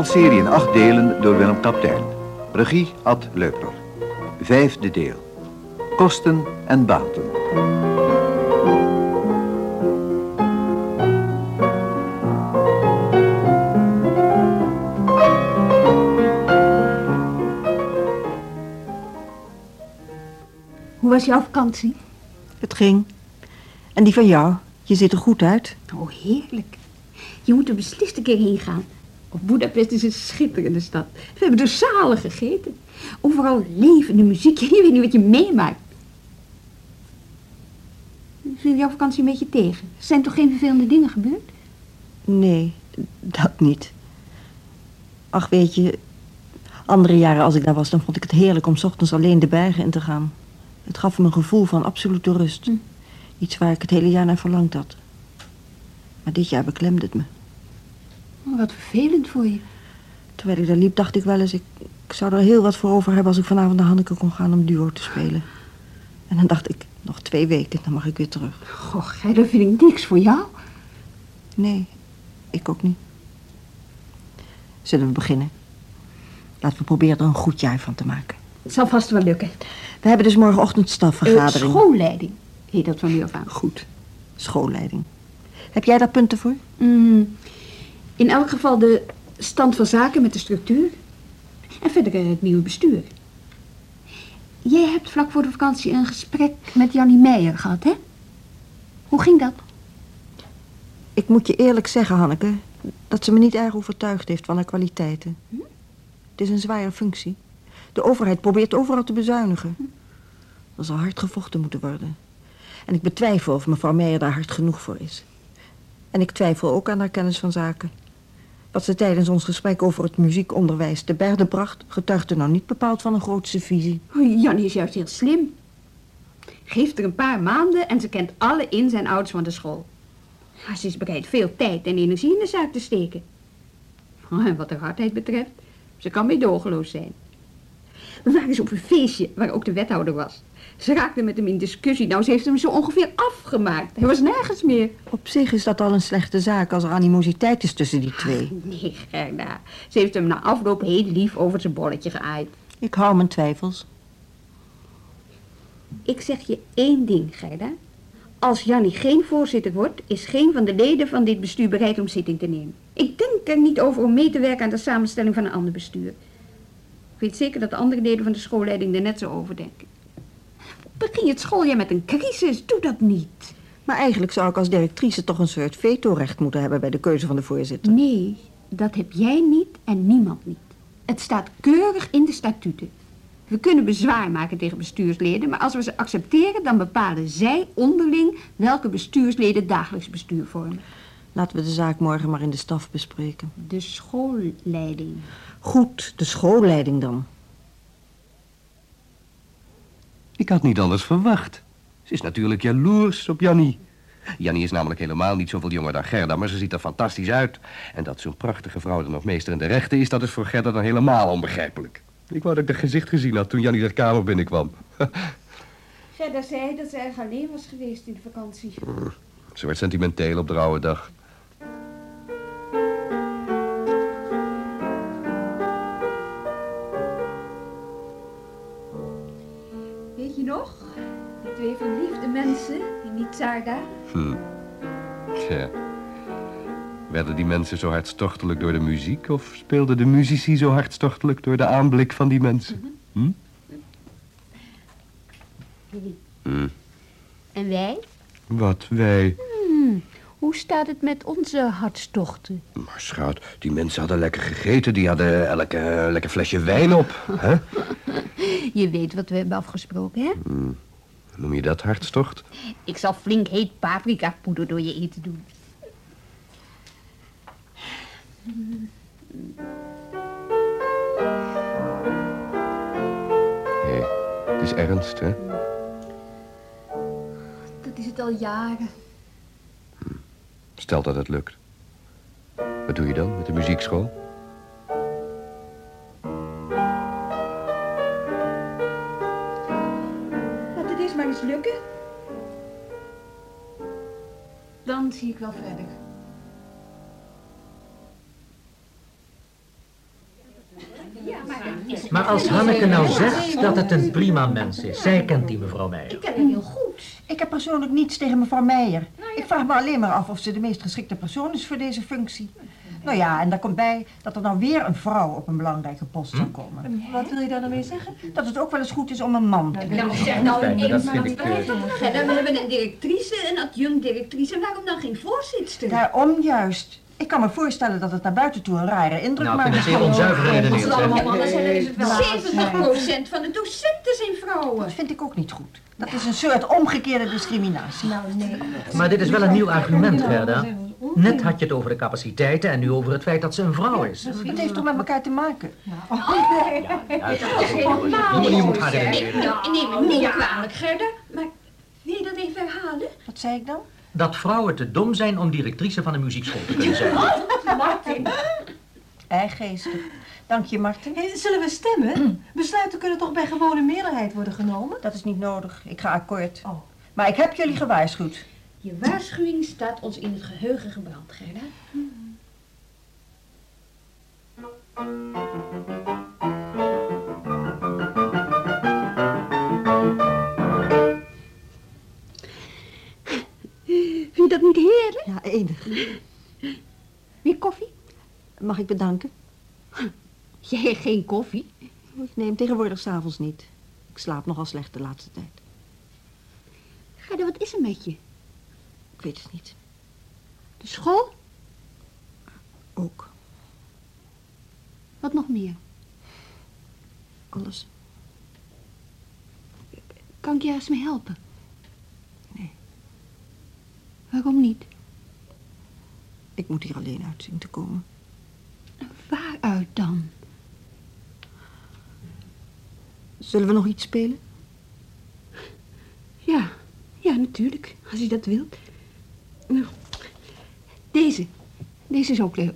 Een hoorspelserie in acht delen door Willem Kaptein. Regie Ad Leuper. Vijfde deel. Kosten en baten. Hoe was jouw vakantie? Het ging. En die van jou? Je ziet er goed uit. Oh, heerlijk. Je moet er beslist een keer heen gaan. Op Budapest is een schitterende stad. We hebben er zalen gegeten. Overal levende muziek. Je weet niet wat je meemaakt. Viel jouw vakantie een beetje tegen? Er zijn toch geen vervelende dingen gebeurd? Nee, dat niet. Ach, weet je, andere jaren als ik daar was, dan vond ik het heerlijk om 's ochtends alleen de bergen in te gaan. Het gaf me een gevoel van absolute rust. Hm. Iets waar ik het hele jaar naar verlangd had. Maar dit jaar beklemde het me. Oh, wat vervelend voor je. Terwijl ik daar liep, dacht ik wel eens, ik, ik zou er heel wat voor over hebben als ik vanavond naar Hanneke kon gaan om duo te spelen. En dan dacht ik, nog twee weken, dan mag ik weer terug. Goh, gij, dat vind ik niks voor jou. Nee, ik ook niet. Zullen we beginnen? Laten we proberen er een goed jaar van te maken. Het zal vast wel lukken. We hebben dus morgenochtend Uh, stafvergadering. schoolleiding heet dat van nu af aan. Goed. Schoolleiding. Heb jij daar punten voor? Mm, in elk geval de stand van zaken met de structuur. En verder eh, het nieuwe bestuur. Jij hebt vlak voor de vakantie een gesprek met Jannie Meijer gehad, hè? Hoe ging dat? Ik moet je eerlijk zeggen, Hanneke, dat ze me niet erg overtuigd heeft van haar kwaliteiten. Het is een zware functie. De overheid probeert overal te bezuinigen. Er zal hard gevochten moeten worden. En ik betwijfel of mevrouw Meijer daar hard genoeg voor is. En ik twijfel ook aan haar kennis van zaken. Wat ze tijdens ons gesprek over het muziekonderwijs te berde bracht... getuigde nou niet bepaald van een grootste visie. Oh, Jannie is juist heel slim. Geeft er een paar maanden en ze kent alle ins en outs van de school. Ja, ze is bereid veel tijd en energie in de zaak te steken. Oh, en wat haar hardheid betreft, ze kan meedogenloos zijn. We waren eens op een feestje waar ook de wethouder was. Ze raakte met hem in discussie. Nou, ze heeft hem zo ongeveer afgemaakt. Hij was nergens meer. Op zich is dat al een slechte zaak als er animositeit is tussen die twee. Nee, Gerda. Ze heeft hem na afloop heel lief over zijn bolletje geaaid. Ik hou mijn twijfels. Ik zeg je één ding, Gerda. Als Jannie geen voorzitter wordt, is geen van de leden van dit bestuur bereid om zitting te nemen. Ik denk er niet over om mee te werken aan de samenstelling van een ander bestuur. Ik weet zeker dat de andere leden van de schoolleiding er net zo over denken. Begin je het schooljaar met een crisis, doe dat niet. Maar eigenlijk zou ik als directrice toch een soort vetorecht moeten hebben bij de keuze van de voorzitter. Nee, dat heb jij niet en niemand niet. Het staat keurig in de statuten. We kunnen bezwaar maken tegen bestuursleden, maar als we ze accepteren, dan bepalen zij onderling welke bestuursleden dagelijks bestuur vormen. Laten we de zaak morgen maar in de staf bespreken. De schoolleiding. Goed, de schoolleiding dan. Ik had niet anders verwacht. Ze is natuurlijk jaloers op Jannie. Jannie is namelijk helemaal niet zoveel jonger dan Gerda, maar ze ziet er fantastisch uit. En dat zo'n prachtige vrouw dan nog meester in de rechten is, dat is voor Gerda dan helemaal onbegrijpelijk. Ik wou dat ik haar gezicht gezien had toen Jannie de kamer binnenkwam. Gerda zei dat ze erg alleen was geweest in de vakantie. Ze werd sentimenteel op de oude dag. Weet je nog? Die twee verliefde mensen in Nizarda. Hm. Tja. Werden die mensen zo hartstochtelijk door de muziek... of speelden de muzici zo hartstochtelijk door de aanblik van die mensen? Hm? Hm. En wij? Wat wij... Hoe staat het met onze hartstochten? Maar schat, die mensen hadden lekker gegeten. Die hadden elke eh, lekker flesje wijn op. hè? Je weet wat we hebben afgesproken, hè? Noem je dat hartstocht? Ik zal flink heet paprikapoeder door je eten doen. Nee, het is ernst, hè? Dat is het al jaren. Stel dat het lukt. Wat doe je dan met de muziekschool? Laat het eerst maar eens lukken. Dan zie ik wel verder. Maar als Hanneke nou zegt dat het een prima mens is, zij kent die mevrouw Meijer. Ik ken hem heel goed. Ik heb persoonlijk niets tegen mevrouw Meijer. Ik vraag me alleen maar af of ze de meest geschikte persoon is voor deze functie. Nou ja, en daar komt bij dat er dan weer een vrouw op een belangrijke post zal komen. Wat wil je daar nou mee zeggen? Dat het ook wel eens goed is om een man te Nou, zeg nou eens. vind ik... eh, we hebben een directrice, een adjunct-directrice. Waarom dan geen voorzitster? Daarom juist. Ik kan me voorstellen dat het naar buiten toe een rare indruk Nou, ik maakt. het zeer onzuiver geredeneerd, Allemaal zeg. mannen zijn er is het wel 70% van de docenten zijn vrouwen. Dat vind ik ook niet goed. Dat is een soort omgekeerde discriminatie. Nou, nee. Maar dit is wel een nieuw argument, Gerda. Net had je het over de capaciteiten en nu over het feit dat ze een vrouw is. Het heeft toch met elkaar te maken? Je moet haar Ik redeneren. neem neem me niet kwalijk, Gerda, maar wil je dat even herhalen? Wat zei ik dan? Dat vrouwen te dom zijn om directrice van een muziekschool te kunnen zijn. Erg geestig. Dank je, Martin. Hey, zullen we stemmen? Besluiten kunnen toch bij gewone meerderheid worden genomen? Dat is niet nodig. Ik ga akkoord. Oh. Maar ik heb jullie gewaarschuwd. Je waarschuwing staat ons in het geheugen gebrand, Gerda. Vind je dat niet heerlijk? Ja, enig. Weer koffie? Mag ik bedanken? Jij geen koffie? Ik neem tegenwoordig s'avonds niet. Ik slaap nogal slecht de laatste tijd. Gerda, wat is er met je? Ik weet het niet. De school? Ook. Wat nog meer? Alles. Kan ik je ergens mee helpen? Waarom niet? Ik moet hier alleen uit zien te komen. Waaruit dan? Zullen we nog iets spelen? Ja, ja, natuurlijk. Als je dat wilt. Nou, deze. Deze is ook leuk.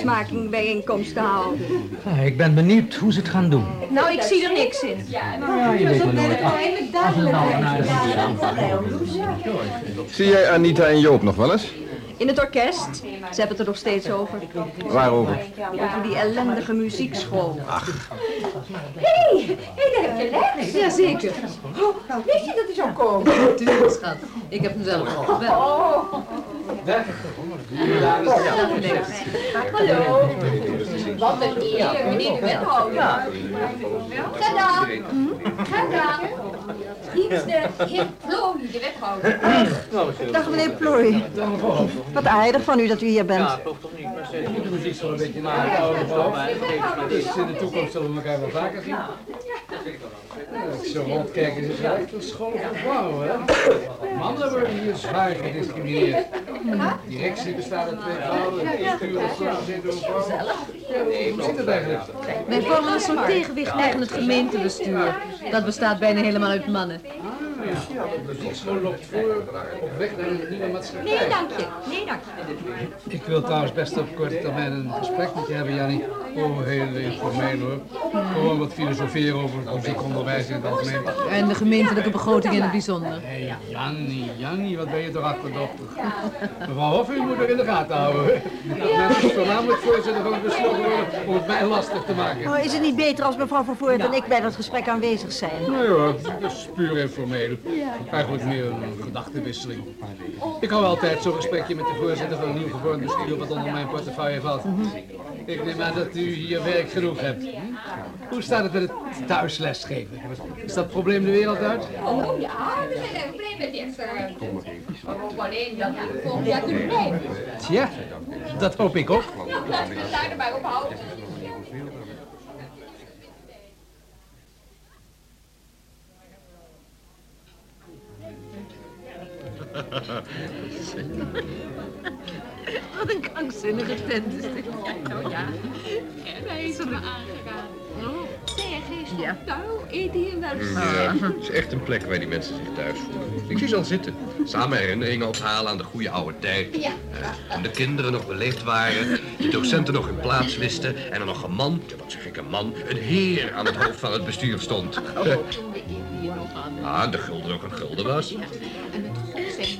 Idee om een kennismakingbijeenkomst te houden. Ja, ik ben benieuwd hoe ze het gaan doen. Nou, ik zie er niks in. Ja, je weet maar nooit. Als een nou. Zie jij Anita en Joop nog wel eens? In het orkest. Ze hebben het er nog steeds over. Waarover? Over die ellendige muziekschool. Hé, daar heb je les. Jazeker. Oh, weet je dat hij zou komen? Natuurlijk, schat. Ik heb hem zelf al gebeld. Hallo. Wat een eer, meneer de wethouder. Gerda. Gerda. Hier is de heer Plooi, de wethouder. Dag meneer Plooi. Wat aardig van u dat u hier bent. De muziek is wel een beetje naar het oude gebouw. Dus in de toekomst zullen we elkaar wel vaker zien. Als ik zo rondkijk, is het wel echt een school voor vrouwen, hè? Mannen worden hier zwaar gediscrimineerd. Directie bestaat uit twee vrouwen, bestuur is door vrouw. Hoe zit het eigenlijk? Wij vormen een soort tegenwicht tegen het gemeentebestuur. Dat bestaat bijna helemaal uit mannen. Ja, de muziekschool loopt voor op weg naar een nieuwe maatschappij. Nee, dank je. Nee, dank je. Ik wil trouwens best op korte termijn een gesprek met je hebben, Jannie. Oh, heel informeel hoor. Gewoon wat filosoferen over het muziekonderwijs in het algemeen. En de gemeentelijke begroting in het bijzonder. Hé, hey, Jannie, Jannie, wat ben je toch achterdochtig. Mevrouw Hoff, u moet er in de gaten houden. Voornamelijk voorzitter van het besloten worden om het mij lastig te maken. Oh, is het niet beter als mevrouw Vervoort en ik bij dat gesprek aanwezig zijn? Nee hoor, dat is puur informeel. Eigenlijk meer een gedachtenwisseling. Ik hou altijd zo'n gesprekje met de voorzitter van een nieuw gevormd bestuur wat onder mijn portefeuille valt. Ik neem aan dat u hier werk genoeg hebt. Hoe staat het met het thuislesgeven? Is dat probleem de wereld uit? Oh ja, we zijn er blij met. Maar ook alleen dat we volgend jaar kunnen blijven. Tja, dat hoop ik ook. Nou, laten we het daar erbij ophouden. Wat een krankzinnige tent is dit. Ja, nou ja. En hij is er. Oh. Zeg, Geestel. Ja. Nou, eet hier wel eens. Ja, het is echt een plek waar die mensen zich thuis voelen. Ik zie ze al zitten. Samen herinneringen ophalen aan de goede oude tijd. Ja. Eh, toen de kinderen nog beleefd waren, de docenten nog hun plaats wisten... en er nog een man, ja, wat zeg ik een man, een heer aan het hoofd van het bestuur stond. Oh. Ah, de gulden nog een gulden was.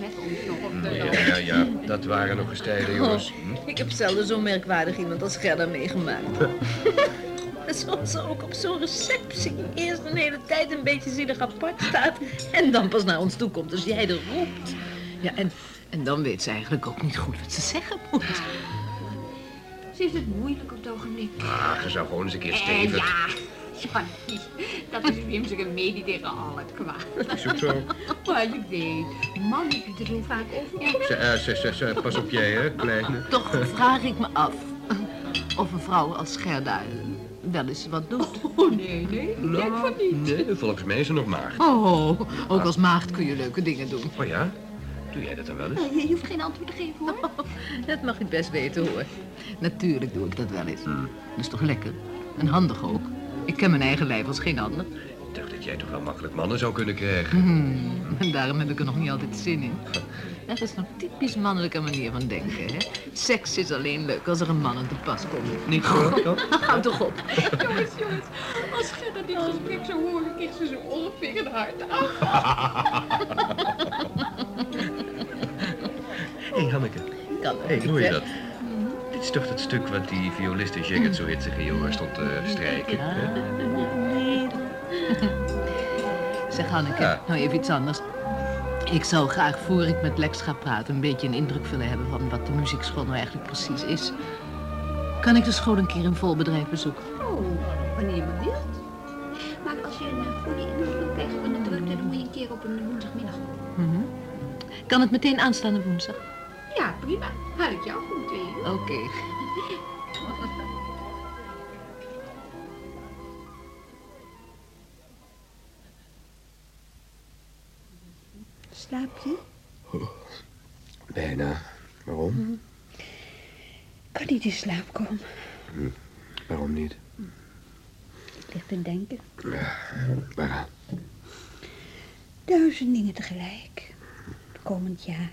Met ons nog op de... Ja, ja, ja, dat waren nog eens tijden, jongens. Hm? Ik heb zelden zo merkwaardig iemand als Gerda meegemaakt. Zoals ze ook op zo'n receptie eerst een hele tijd een beetje zielig apart staat en dan pas naar ons toe komt als jij er roept. Ja, en, en dan weet ze eigenlijk ook niet goed wat ze zeggen moet. Ze is het moeilijk op het ogenblik. Ah, je zou gewoon eens een keer En stevig. ja, Johnny, dat is Wim zijn remedie tegen al het kwaad. Is ook zo. Maar je weet, man je er heel vaak over. Ze, eh, ze, ze, ze, pas op jij, hè, kleine. Toch vraag ik me af of een vrouw als Gerda wel eens wat doet. Oh nee, nee, ik denk van niet. Nee, volgens mij is ze nog maagd. Oh, ook als maagd kun je leuke dingen doen. Oh ja? Doe jij dat dan wel eens? Je, je hoeft geen antwoord te geven hoor. Dat mag ik best weten hoor. Natuurlijk doe ik dat wel eens. Dat is toch lekker? En handig ook. Ik ken mijn eigen lijf als geen ander. Ik dacht dat jij toch wel makkelijk mannen zou kunnen krijgen. Hmm, en daarom heb ik er nog niet altijd zin in. Dat is nou typisch mannelijke manier van denken, hè? Seks is alleen leuk als er een man aan te pas komt. Niet zo? Houd toch op. jongens, jongens, als Gerda dit gesprek zou horen, kreeg ze zo ongeveer een hart af. Hé, hey, Hanneke. Kan Hé, hey, hoor je dat? Is toch dat stuk wat die violist in Jacket zo hitsig in je stond te strijken? hè? Zeg Hanneke, Ja. nou even iets anders. Ik zou graag, voor ik met Lex ga praten, een beetje een indruk willen hebben van wat de muziekschool nou eigenlijk precies is. Kan ik de school een keer in vol bedrijf bezoeken? Oh, wanneer je maar wilt. Maar als je een goede indruk wil krijgen van de drukte, dan moet je een keer op een woensdagmiddag. Mhm. Kan het meteen aanstaande woensdag? Ja, prima. Haal ik jou goed weer. Oké. Slaap je? Bijna. Waarom? Kan niet in slaap komen. Waarom niet? Ik lig te denken. Waaraan? Duizend dingen tegelijk. Komend jaar.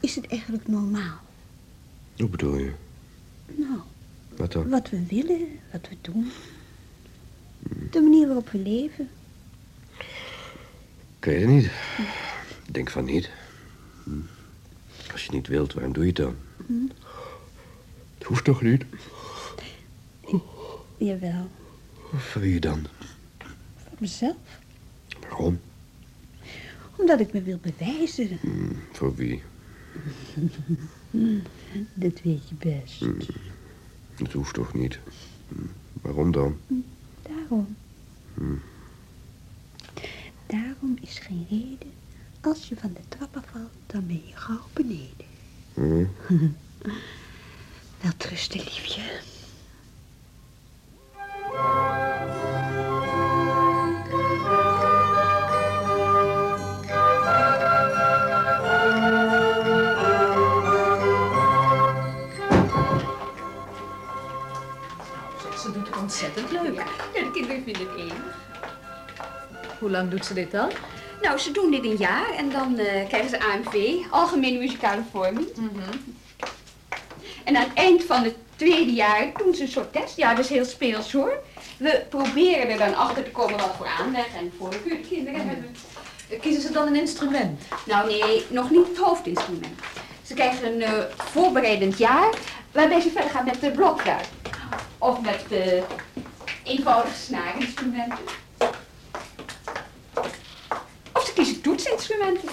Is het eigenlijk normaal? Hoe bedoel je? Nou, Wat dan? wat we willen, wat we doen. De manier waarop we leven. Ik weet het niet. Ik denk van niet. Hm. Als je het niet wilt, waarom doe je het dan? Het hoeft toch niet? Jawel, Voor wie dan? voor mezelf. Waarom? Omdat ik me wil bewijzen. Hm, voor wie? Dat weet je best. Het hoeft toch niet? Hm, Waarom dan? Daarom. Daarom is geen reden. Als je van de trap afvalt, dan ben je gauw beneden. Hm? Wel trusten, liefje. Ontzettend leuk. Ja, de kinderen vinden het één. Hoe lang doet ze dit dan? Nou, ze doen dit een jaar en dan eh, krijgen ze AMV, Algemene Muzikale Vorming. En aan het eind van het tweede jaar doen ze een soort test. Ja, dat is heel speels hoor. We proberen er dan achter te komen wat voor aanleg en voorkeur de kinderen hebben. Kiezen ze dan een instrument? Nou nee, nog niet het hoofdinstrument. Ze krijgen een eh, voorbereidend jaar waarbij ze verder gaan met de blokfluit. Of met de eenvoudige snaarinstrumenten. Of ze kiezen toetsinstrumenten.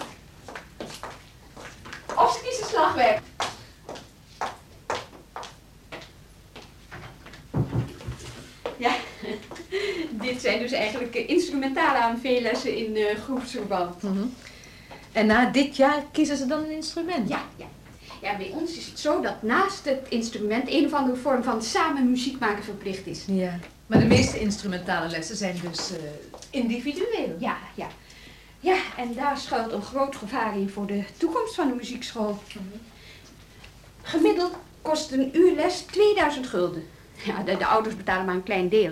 Of ze kiezen slagwerk. Ja, dit zijn dus eigenlijk eh, instrumentale AMV-lessen in eh, groepsverband. En na dit jaar kiezen ze dan een instrument? Ja, ja. Ja, bij ons is het zo dat naast het instrument een of andere vorm van samen muziek maken verplicht is. Ja. Maar de meeste instrumentale lessen zijn dus eh, individueel. Ja, ja. Ja, en daar schuilt een groot gevaar in voor de toekomst van de muziekschool. Gemiddeld kost een uur les 2000 gulden. Ja, de, de ouders betalen maar een klein deel.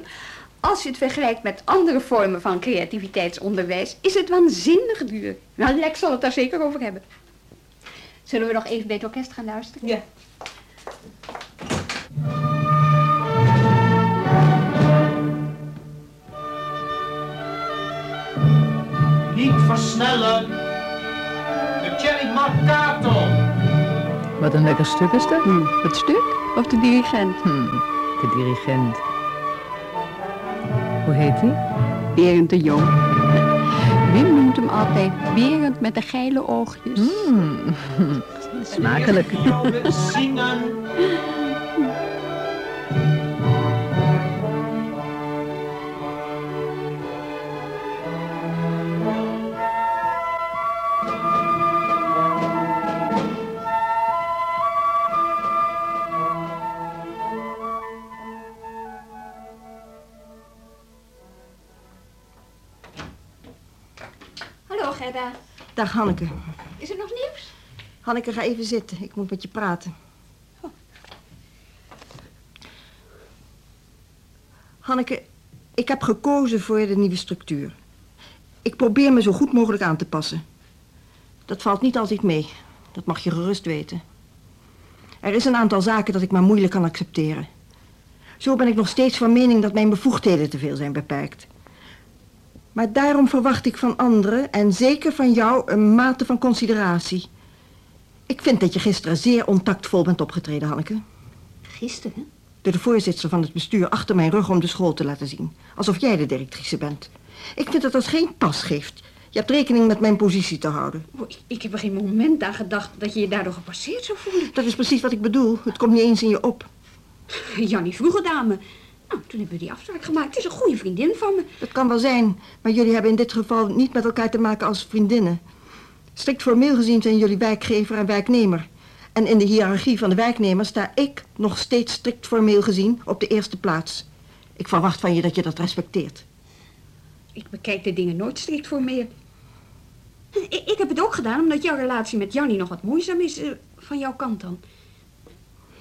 Als je het vergelijkt met andere vormen van creativiteitsonderwijs, is het waanzinnig duur. Nou, Lex zal het daar zeker over hebben. Zullen we nog even bij het orkest gaan luisteren? Ja. Niet versnellen. De Cherry Marcato. Wat een lekker stuk is dat. Het stuk of de dirigent? Hm, de dirigent. Hoe heet hij? Berend de Jong. Wim hem altijd Berend met de geile oogjes. Hmm. Smakelijk. Zingen. Dag Hanneke. Is er nog nieuws? Hanneke, ga even zitten. Ik moet met je praten. Hanneke, ik heb gekozen voor de nieuwe structuur. Ik probeer me zo goed mogelijk aan te passen. Dat valt niet altijd mee. Dat mag je gerust weten. Er is een aantal zaken dat ik maar moeilijk kan accepteren. Zo ben ik nog steeds van mening dat mijn bevoegdheden te veel zijn beperkt. Maar daarom verwacht ik van anderen, en zeker van jou, een mate van consideratie. Ik vind dat je gisteren zeer ontactvol bent opgetreden, Hanneke. Gisteren? Door de voorzitter van het bestuur achter mijn rug om de school te laten zien. Alsof jij de directrice bent. Ik vind dat dat geen pas geeft. Je hebt rekening met mijn positie te houden. Oh, ik, ik heb er geen moment aan gedacht dat je je daardoor gepasseerd zou voelen. Dat is precies wat ik bedoel. Het komt niet eens in je op. Jannie vroeg het aan me. Nou, toen hebben we die afspraak gemaakt. Het is een goede vriendin van me. Dat kan wel zijn, maar jullie hebben in dit geval niet met elkaar te maken als vriendinnen. Strikt formeel gezien zijn jullie werkgever en werknemer. En in de hiërarchie van de werknemers sta ik nog steeds strikt formeel gezien op de eerste plaats. Ik verwacht van je dat je dat respecteert. Ik bekijk de dingen nooit strikt formeel. Ik, ik heb het ook gedaan omdat jouw relatie met Jannie nog wat moeizaam is eh, van jouw kant dan.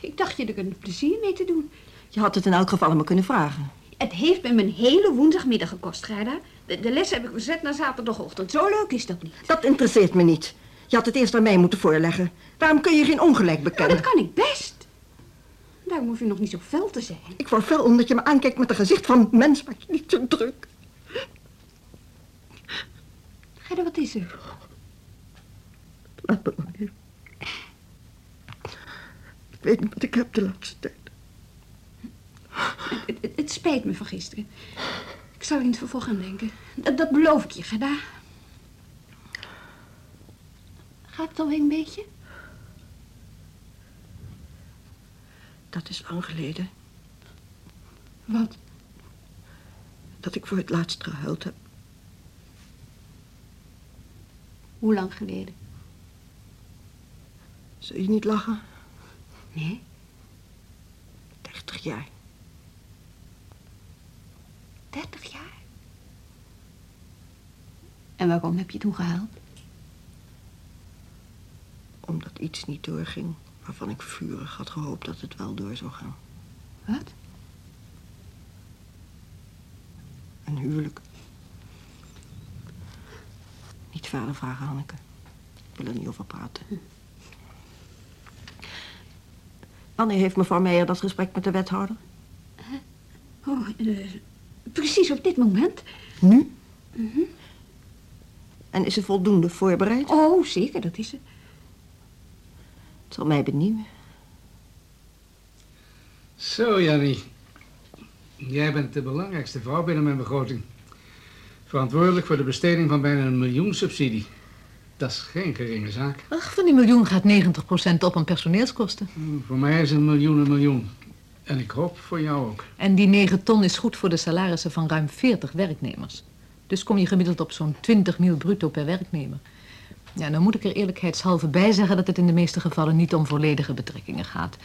Ik dacht je er een plezier mee te doen. Je had het in elk geval aan me kunnen vragen. Het heeft me mijn hele woensdagmiddag gekost, Gerda. De, de les heb ik verzet naar zaterdagochtend. Zo leuk is dat niet. Dat interesseert me niet. Je had het eerst aan mij moeten voorleggen. Waarom kun je geen ongelijk Nou, bekennen? dat kan ik best. Daarom hoef je nog niet zo fel te zijn. Ik word fel omdat je me aankijkt met een gezicht van mens, maar je niet zo druk. Gerda, wat is er? Laat me maar. Ik weet niet wat ik heb de laatste tijd. Het, het, het spijt me van gisteren. Ik zal er in het vervolg aan denken. Dat, dat beloof ik je, Gerda. Gaat het alweer een beetje? Dat is lang geleden Wat? dat ik voor het laatst gehuild heb. Hoe lang geleden? Zul je niet lachen? Nee. 30 jaar. 30 jaar? En waarom heb je toen gehuild? Omdat iets niet doorging waarvan ik vurig had gehoopt dat het wel door zou gaan. Wat? Een huwelijk. Niet verder vragen, Hanneke. Ik wil er niet over praten. Wanneer heeft mevrouw Meijer dat gesprek met de wethouder? Oh, eh, precies op dit moment. Nu? En is ze voldoende voorbereid? Oh, zeker, dat is het. Het zal mij benieuwen. Zo, Jannie. Jij bent de belangrijkste vrouw binnen mijn begroting. Verantwoordelijk voor de besteding van bijna een miljoen subsidie. Dat is geen geringe zaak. Ach, van die miljoen gaat 90% op aan personeelskosten. Voor mij is een miljoen een miljoen. En ik hoop voor jou ook. En die 9 ton is goed voor de salarissen van ruim 40 werknemers. Dus kom je gemiddeld op zo'n 20 mil bruto per werknemer. Ja, dan moet ik er eerlijkheidshalve bij zeggen dat het in de meeste gevallen niet om volledige betrekkingen gaat.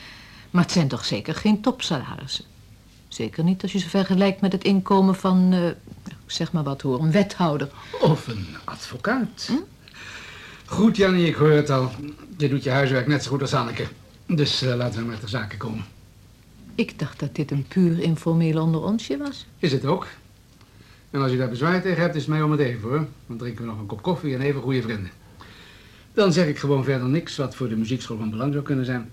Maar het zijn toch zeker geen topsalarissen. Zeker niet als je ze vergelijkt met het inkomen van, eh, zeg maar wat hoor, een wethouder. Of een advocaat. Goed, Jannie, ik hoor het al. Je doet je huiswerk net zo goed als Anneke. Dus eh, laten we met de zaken komen. Ik dacht dat dit een puur informeel onder onsje was. Is het ook. En als u daar bezwaar tegen hebt, is het mij om het even hoor. Dan drinken we nog een kop koffie en even goede vrienden. Dan zeg ik gewoon verder niks wat voor de muziekschool van belang zou kunnen zijn.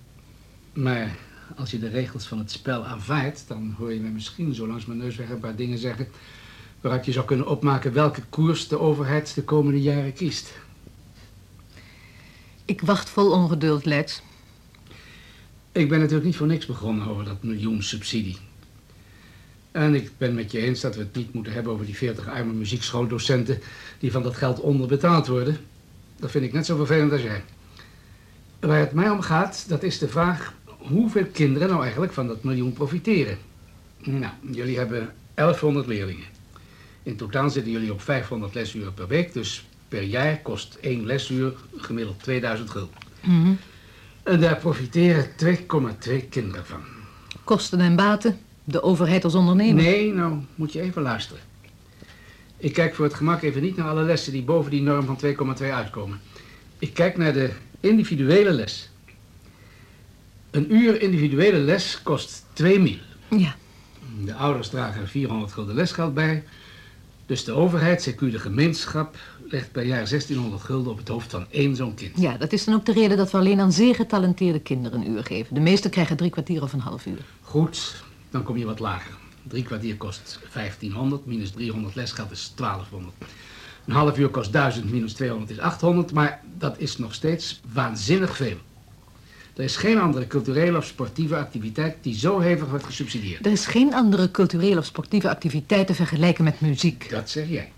Maar als je de regels van het spel aanvaardt, dan hoor je me misschien zo langs mijn neus weg een paar dingen zeggen... waaruit je zou kunnen opmaken welke koers de overheid de komende jaren kiest. Ik wacht vol ongeduld, Let's. Ik ben natuurlijk niet voor niks begonnen over dat miljoen subsidie. En ik ben met je eens dat we het niet moeten hebben over die 40 arme muziekschooldocenten die van dat geld onderbetaald worden. Dat vind ik net zo vervelend als jij. Waar het mij om gaat, dat is de vraag hoeveel kinderen nou eigenlijk van dat miljoen profiteren. Nou, jullie hebben 1100 leerlingen. In totaal zitten jullie op 500 lesuren per week, dus per jaar kost één lesuur gemiddeld 2000 gulden. Mhm. En daar profiteren 2,2 kinderen van. Kosten en baten, de overheid als ondernemer. Nee, nou moet je even luisteren. Ik kijk voor het gemak even niet naar alle lessen die boven die norm van 2,2 uitkomen. Ik kijk naar de individuele les. Een uur individuele les kost 2 mil. Ja. De ouders dragen er 400 gulden lesgeld bij. Dus de overheid, CQ de gemeenschap, legt per jaar 1600 gulden op het hoofd van één zo'n kind. Ja, dat is dan ook de reden dat we alleen aan zeer getalenteerde kinderen een uur geven. De meesten krijgen drie kwartier of een half uur. Goed, dan kom je wat lager. Drie kwartier kost 1500, minus 300 lesgeld is 1200. Een half uur kost 1000, minus 200 is 800, maar dat is nog steeds waanzinnig veel. Er is geen andere culturele of sportieve activiteit die zo hevig wordt gesubsidieerd. Er is geen andere culturele of sportieve activiteit te vergelijken met muziek. Dat zeg jij.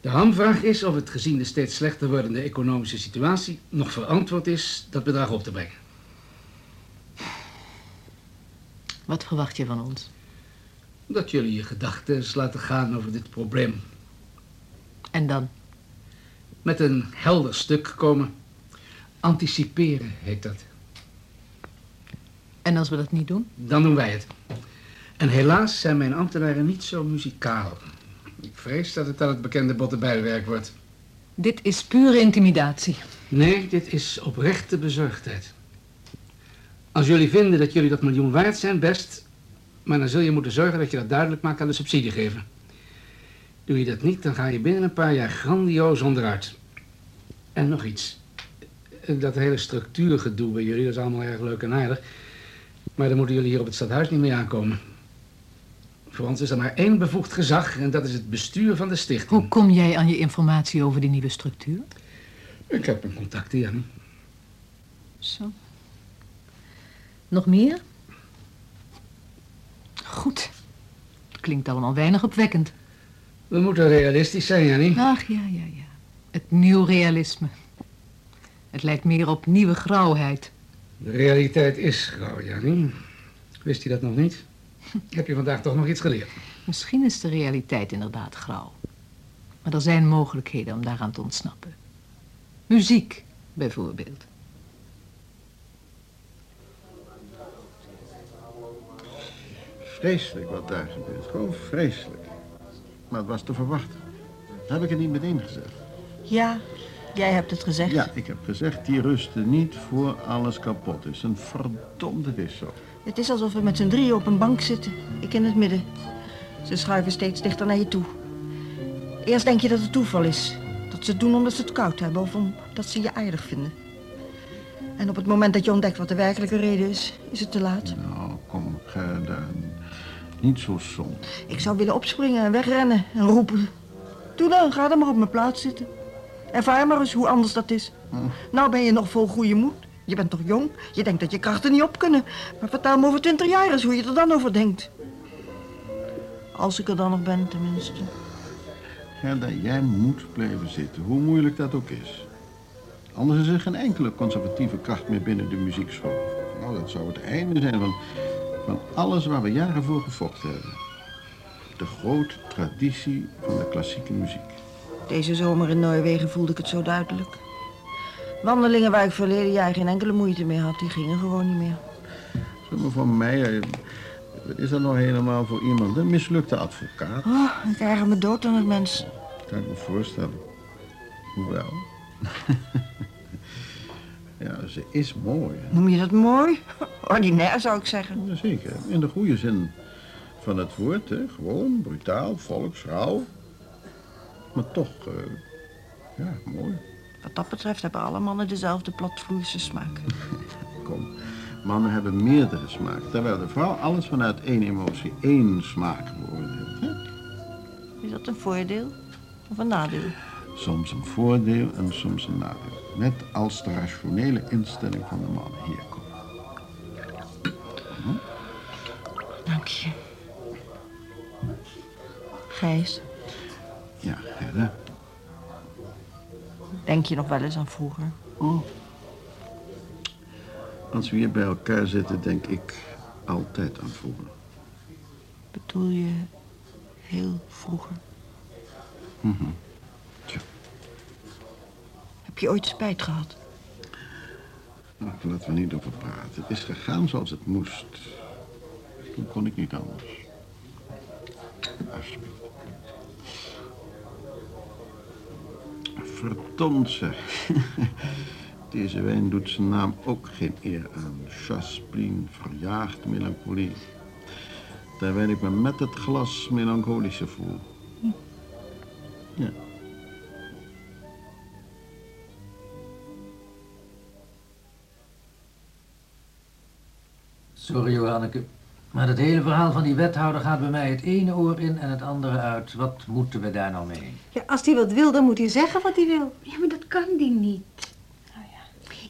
De hamvraag is of het gezien de steeds slechter wordende economische situatie nog verantwoord is dat bedrag op te brengen. Wat verwacht je van ons? Dat jullie je gedachten laten gaan over dit probleem. En dan? Met een helder stuk komen. Anticiperen heet dat. En als we dat niet doen? Dan doen wij het. En helaas zijn mijn ambtenaren niet zo muzikaal. Ik vrees dat het dan het bekende bottenbijlwerk wordt. Dit is pure intimidatie. Nee, dit is oprechte bezorgdheid. Als jullie vinden dat jullie dat miljoen waard zijn, best. Maar dan zul je moeten zorgen dat je dat duidelijk maakt aan de subsidiegever. Doe je dat niet, dan ga je binnen een paar jaar grandioos onderuit. En nog iets. Dat hele structuurgedoe bij jullie, dat is allemaal erg leuk en aardig. Maar dan moeten jullie hier op het stadhuis niet mee aankomen. Voor ons is er maar één bevoegd gezag en dat is het bestuur van de stichting. Hoe kom jij aan je informatie over die nieuwe structuur? Ik heb een contacten, Jannie. Zo. Nog meer? Goed. Klinkt allemaal weinig opwekkend. We moeten realistisch zijn, Jannie. Ach, ja, ja, ja. Het nieuw realisme. Het lijkt meer op nieuwe grauwheid. De realiteit is grauw, Jannie. Wist je dat nog niet? Heb je vandaag toch nog iets geleerd? Misschien is de realiteit inderdaad grauw. Maar er zijn mogelijkheden om daaraan te ontsnappen. Muziek, bijvoorbeeld. Vreselijk wat daar gebeurt. Gewoon vreselijk. Maar het was te verwachten. Heb ik het niet meteen gezegd? Ja, jij hebt het gezegd. Ja, ik heb gezegd, die rusten niet voor alles kapot is. Een verdomde wissel. Het is alsof we met z'n drieën op een bank zitten. Ik in het midden. Ze schuiven steeds dichter naar je toe. Eerst denk je dat het toeval is. Dat ze het doen omdat ze het koud hebben of omdat ze je aardig vinden. En op het moment dat je ontdekt wat de werkelijke reden is, is het te laat. Nou, kom, Gerda. Niet zo som. Ik zou willen opspringen en wegrennen en roepen. Doe dan, ga dan maar op mijn plaats zitten. Ervaar maar eens hoe anders dat is. Nou ben je nog vol goede moed. Je bent toch jong? Je denkt dat je krachten niet op kunnen. Maar vertel me over twintig jaar eens hoe je er dan over denkt. Als ik er dan nog ben, tenminste. Gerda, jij moet blijven zitten, hoe moeilijk dat ook is. Anders is er geen enkele conservatieve kracht meer binnen de muziekschool. Nou, dat zou het einde zijn van, van alles waar we jaren voor gevochten hebben. De grote traditie van de klassieke muziek. Deze zomer in Noorwegen voelde ik het zo duidelijk. Wandelingen waar ik verleden jaar geen enkele moeite mee had, die gingen gewoon niet meer. Zeg maar voor mij, wat is dat nou helemaal voor iemand? Een mislukte advocaat? Oh, ik erger me dood aan het mens. Kan ik me voorstellen. Hoewel. Ja, ze is mooi. hè. Noem je dat mooi? Ordinair zou ik zeggen. Jazeker, in de goede zin van het woord. Hè. Gewoon, brutaal, volks, rauw. Maar toch, eh, ja, mooi. Wat dat betreft hebben alle mannen dezelfde platvloerse smaak. Kom, mannen hebben meerdere smaak. Terwijl de vrouw alles vanuit één emotie, één smaak beoordeelt. hè. Is dat een voordeel of een nadeel? Soms een voordeel en soms een nadeel. Net als de rationele instelling van de man. Hier, kom. Dank je. Gijs, Ja, Gerda. denk je nog wel eens aan vroeger? Oh. Als we hier bij elkaar zitten, denk ik altijd aan vroeger. Bedoel je heel vroeger? Mhm. Heb je ooit spijt gehad? Nou, laten we niet over praten. Het is gegaan zoals het moest. Toen kon ik niet anders. Alsjeblieft. Verdomd zeg. Deze wijn doet zijn naam ook geen eer aan. Chaspleen verjaagt melancholie. Terwijl ik me met het glas melancholischer voel. Ja. Sorry, Johanneke. Maar het hele verhaal van die wethouder gaat bij mij het ene oor in en het andere uit. Wat moeten we daar nou mee? Ja, als hij wat wil, dan moet hij zeggen wat hij wil. Ja, maar dat kan die niet.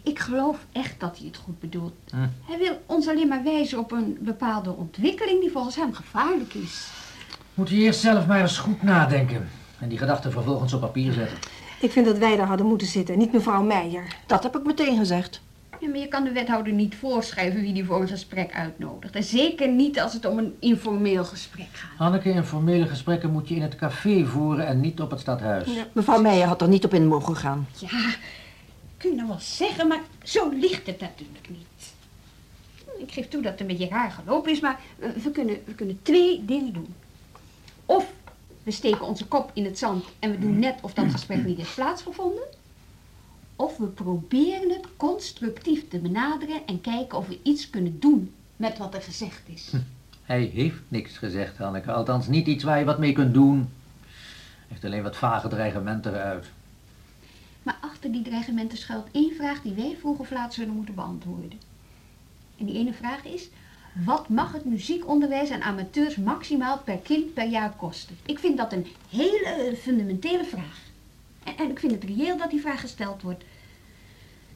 Ik geloof echt dat hij het goed bedoelt. Hm. Hij wil ons alleen maar wijzen op een bepaalde ontwikkeling die volgens hem gevaarlijk is. Moet je eerst zelf maar eens goed nadenken. En die gedachten vervolgens op papier zetten. Ik vind dat wij daar hadden moeten zitten, niet mevrouw Meijer. Dat heb ik meteen gezegd. Ja, maar je kan de wethouder niet voorschrijven wie die voor een gesprek uitnodigt. En zeker niet als het om een informeel gesprek gaat. Hanneke, informele gesprekken moet je in het café voeren en niet op het stadhuis. Mevrouw Meijer had er niet op in mogen gaan. Ja, kun je nou wel zeggen, maar zo ligt het natuurlijk niet. Ik geef toe dat het een beetje raar gelopen is, maar we, we kunnen, we kunnen twee dingen doen. Of we steken onze kop in het zand en we doen net of dat gesprek niet heeft plaatsgevonden. Of we proberen het constructief te benaderen en kijken of we iets kunnen doen met wat er gezegd is. Hij heeft niks gezegd, Hanneke. Althans, niet iets waar je wat mee kunt doen. Hij heeft alleen wat vage dreigementen eruit. Maar achter die dreigementen schuilt één vraag die wij vroeg of laat zullen moeten beantwoorden. En die ene vraag is, wat mag het muziekonderwijs aan amateurs maximaal per kind per jaar kosten? Ik vind dat een hele fundamentele vraag. En, en ik vind het reëel dat die vraag gesteld wordt.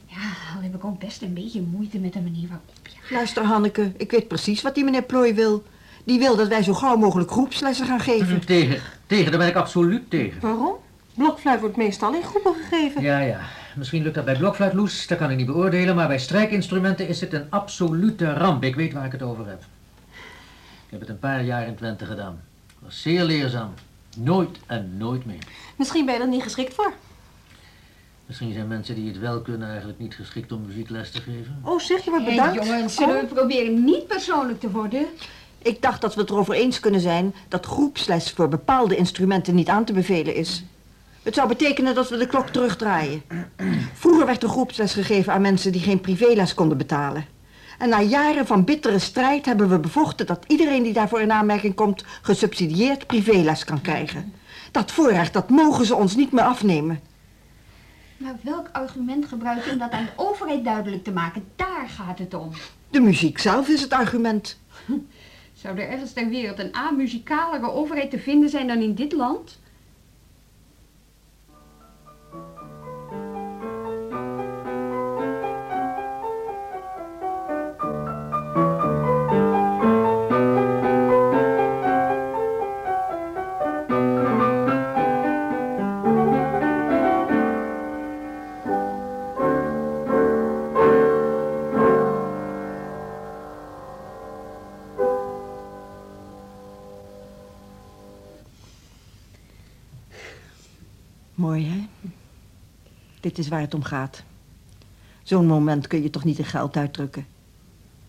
Ja, al heb ik ook best een beetje moeite met de manier waarop. Luister, Hanneke, ik weet precies wat die meneer Plooi wil. Die wil dat wij zo gauw mogelijk groepslessen gaan geven. Tegen, tegen, daar ben ik absoluut tegen. Waarom? Blokfluit wordt meestal in groepen gegeven. Ja, ja. Misschien lukt dat bij blokfluitloes, dat kan ik niet beoordelen, maar bij strijkinstrumenten is het een absolute ramp. Ik weet waar ik het over heb. Ik heb het een paar jaar in Twente gedaan. Het was zeer leerzaam. Nooit en nooit meer. Misschien ben je er niet geschikt voor. Misschien zijn mensen die het wel kunnen eigenlijk niet geschikt om muziekles te geven. Oh, zeg je wat bedankt. jongens, zullen we proberen niet persoonlijk te worden? Ik dacht dat we het erover eens kunnen zijn dat groepsles voor bepaalde instrumenten niet aan te bevelen is. Het zou betekenen dat we de klok terugdraaien. Vroeger werd er groepsles gegeven aan mensen die geen privéles konden betalen. En na jaren van bittere strijd hebben we bevochten dat iedereen die daarvoor in aanmerking komt gesubsidieerd privéles kan krijgen. Dat voorrecht, dat mogen ze ons niet meer afnemen. Maar welk argument gebruik je om dat aan de overheid duidelijk te maken? Daar gaat het om. De muziek zelf is het argument. Zou er ergens ter wereld een amuzikalere overheid te vinden zijn dan in dit land? Mooi, hè? Dit is waar het om gaat. Zo'n moment kun je toch niet in geld uitdrukken.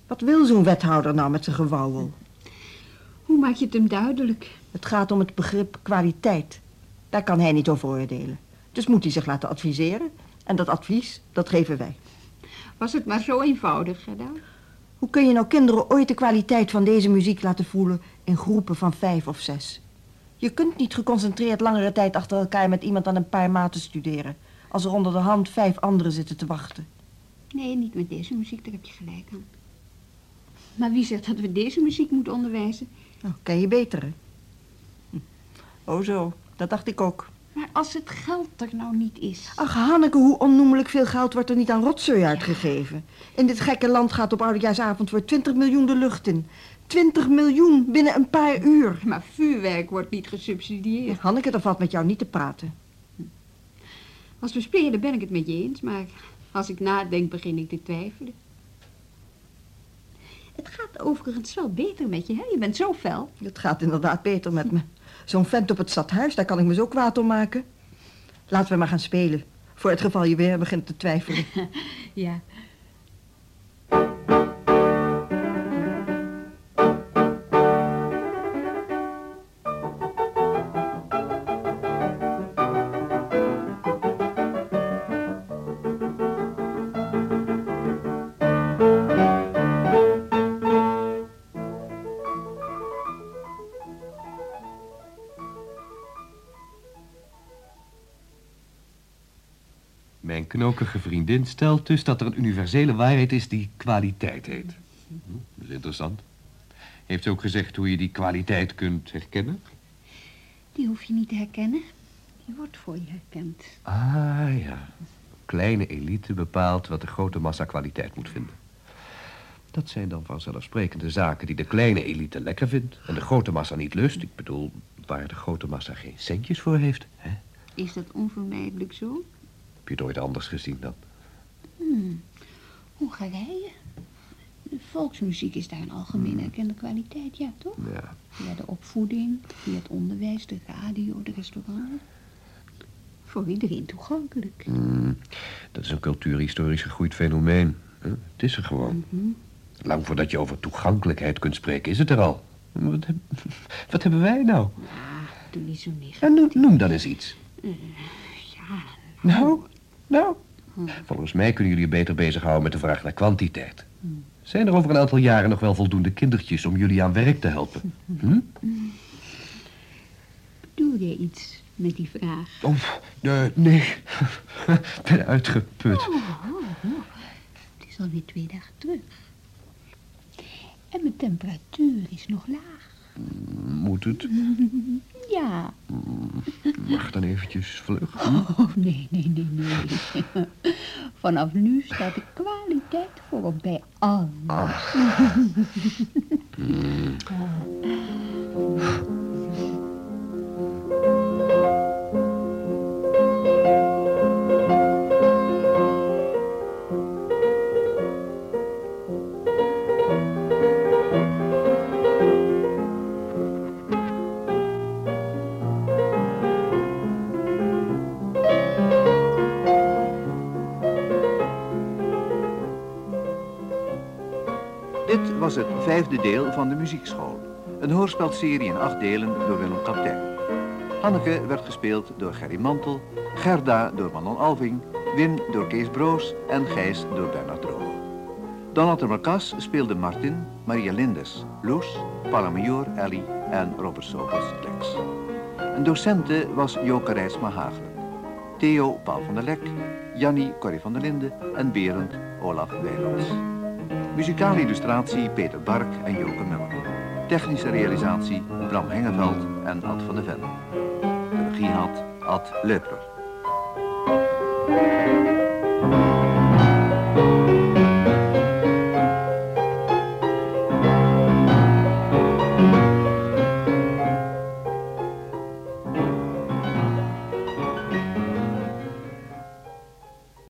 Wat wil zo'n wethouder nou met zijn gewauwel? Hoe maak je het hem duidelijk? Het gaat om het begrip kwaliteit. Daar kan hij niet over oordelen. Dus moet hij zich laten adviseren. En dat advies, dat geven wij. Was het maar zo eenvoudig gedaan? Hoe kun je nou kinderen ooit de kwaliteit van deze muziek laten voelen in groepen van vijf of zes? Je kunt niet geconcentreerd langere tijd achter elkaar met iemand aan een paar maten studeren, als er onder de hand vijf anderen zitten te wachten. Nee, niet met deze muziek, daar heb je gelijk aan. Maar wie zegt dat we deze muziek moeten onderwijzen? Nou, ken je betere? Hm. Oh zo, dat dacht ik ook. Maar als het geld er nou niet is. Ach, Hanneke, hoe onnoemelijk veel geld wordt er niet aan rotzooi uitgegeven. In dit gekke land gaat op oudejaarsavond voor 20 miljoen de lucht in. 20 miljoen binnen een paar uur. Maar vuurwerk wordt niet gesubsidieerd. Hanneke, dat valt met jou niet te praten. Als we spelen ben ik het met je eens, maar als ik nadenk begin ik te twijfelen. Het gaat overigens wel beter met je, hè? Je bent zo fel. Het gaat inderdaad beter met me. Zo'n vent op het stadhuis, daar kan ik me zo kwaad om maken. Laten we maar gaan spelen. Voor het geval je weer begint te twijfelen. ja. Mijn knokige vriendin stelt dus dat er een universele waarheid is die kwaliteit heet. Hm, dat is interessant. Heeft ze ook gezegd hoe je die kwaliteit kunt herkennen? Die hoef je niet te herkennen. Die wordt voor je herkend. Ah, ja. Kleine elite bepaalt wat de grote massa kwaliteit moet vinden. Dat zijn dan vanzelfsprekende zaken die de kleine elite lekker vindt... en de grote massa niet lust. Ik bedoel, waar de grote massa geen centjes voor heeft. Hè? Is dat onvermijdelijk zo? Heb je het ooit anders gezien dan? Hmm. Hongarije. De volksmuziek is daar een algemeen erkende kwaliteit, ja, toch? Ja. Via de opvoeding, via het onderwijs, de radio, de restaurants. Voor iedereen toegankelijk. Hmm. Dat is een cultuurhistorisch gegroeid fenomeen. Hè? Het is er gewoon. Mhm. Lang voordat je over toegankelijkheid kunt spreken, is het er al. Wat, heb- wat hebben wij nou? Doe niet zo negatief. Ja, noem, noem dan eens iets. Eh, ja, Nou, nou. Volgens mij kunnen jullie je beter bezighouden met de vraag naar kwantiteit. Zijn er over een aantal jaren nog wel voldoende kindertjes om jullie aan werk te helpen? Hm? bedoel je iets met die vraag? Oh, nee, nee. Ik ben uitgeput. Oh, oh, oh. Het is alweer twee dagen terug. En mijn temperatuur is nog laag. Moet het? Ja. Mag dan eventjes vlug? Oh, nee, nee, nee, nee. Vanaf nu staat de kwaliteit voorop bij alles. was het vijfde deel van de muziekschool. Een hoorspelserie in acht delen door Willem Kaptein. Hanneke werd gespeeld door Gerry Mantel, Gerda door Manon Alving, Wim door Kees Broos en Gijs door Bernard Droog. Donald Marcas speelde Martin, Maria Lindes, Loes, Paula Major, Ellie en Robert Sobels, Lex. Een docente was Joke Rijsma Hagelen. Theo Paul van der Lek, Jannie Corrie van der Linden en Berend Olaf Wijlands. Muzikale illustratie Peter Bark en Joke Muller. Technische realisatie Bram Hengeveld en Ad van de Ven. De regie had Ad Leupler.